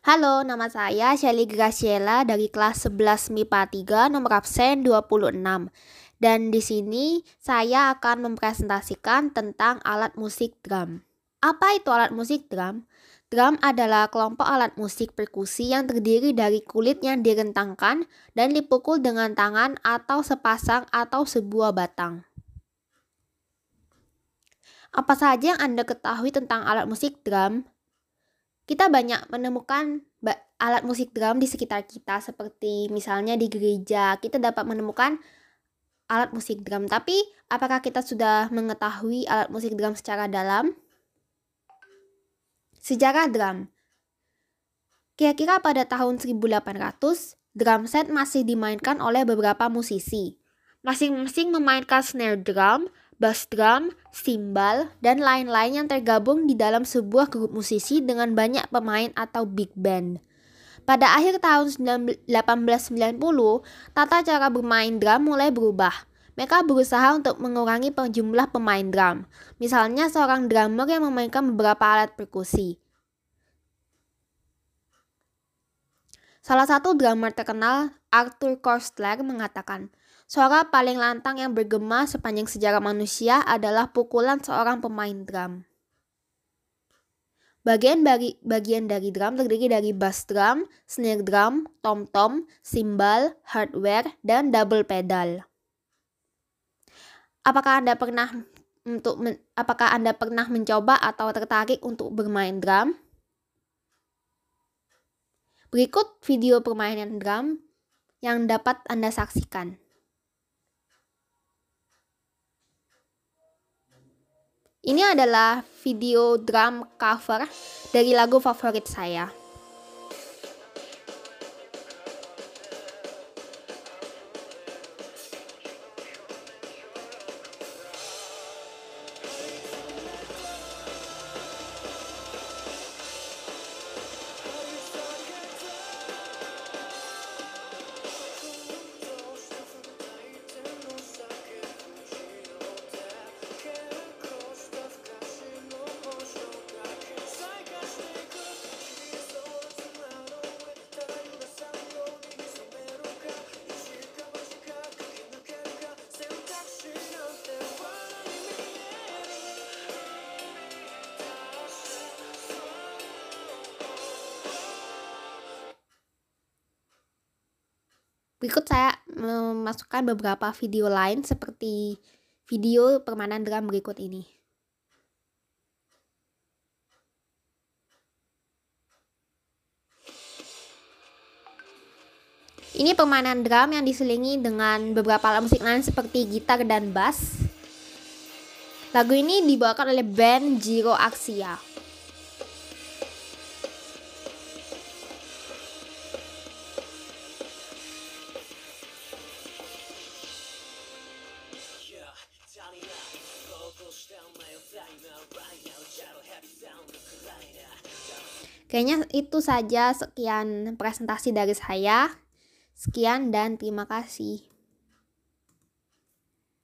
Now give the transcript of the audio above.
Halo, nama saya Shelly Graciela dari kelas 11 MIPA 3 nomor absen 26. Dan di sini saya akan mempresentasikan tentang alat musik drum. Apa itu alat musik drum? Drum adalah kelompok alat musik perkusi yang terdiri dari kulit yang direntangkan dan dipukul dengan tangan atau sepasang atau sebuah batang. Apa saja yang Anda ketahui tentang alat musik drum? Kita banyak menemukan alat musik drum di sekitar kita seperti misalnya di gereja kita dapat menemukan alat musik drum. Tapi apakah kita sudah mengetahui alat musik drum secara dalam? Sejarah drum. Kira-kira pada tahun 1800 drum set masih dimainkan oleh beberapa musisi. Masing-masing memainkan snare drum bass drum, simbal, dan lain-lain yang tergabung di dalam sebuah grup musisi dengan banyak pemain atau big band. Pada akhir tahun 1890, tata cara bermain drum mulai berubah. Mereka berusaha untuk mengurangi jumlah pemain drum. Misalnya seorang drummer yang memainkan beberapa alat perkusi. Salah satu drummer terkenal, Arthur Koestler, mengatakan, Suara paling lantang yang bergema sepanjang sejarah manusia adalah pukulan seorang pemain drum. Bagian dari, bagian dari drum terdiri dari bass drum, snare drum, tom-tom, cymbal, hardware, dan double pedal. Apakah Anda pernah untuk men, apakah Anda pernah mencoba atau tertarik untuk bermain drum? Berikut video permainan drum yang dapat Anda saksikan. Ini adalah video drum cover dari lagu favorit saya. Berikut saya memasukkan beberapa video lain seperti video permainan drum berikut ini. Ini permainan drum yang diselingi dengan beberapa alat musik lain seperti gitar dan bass. Lagu ini dibawakan oleh band Jiro Axia. Kayaknya itu saja sekian presentasi dari saya. Sekian dan terima kasih.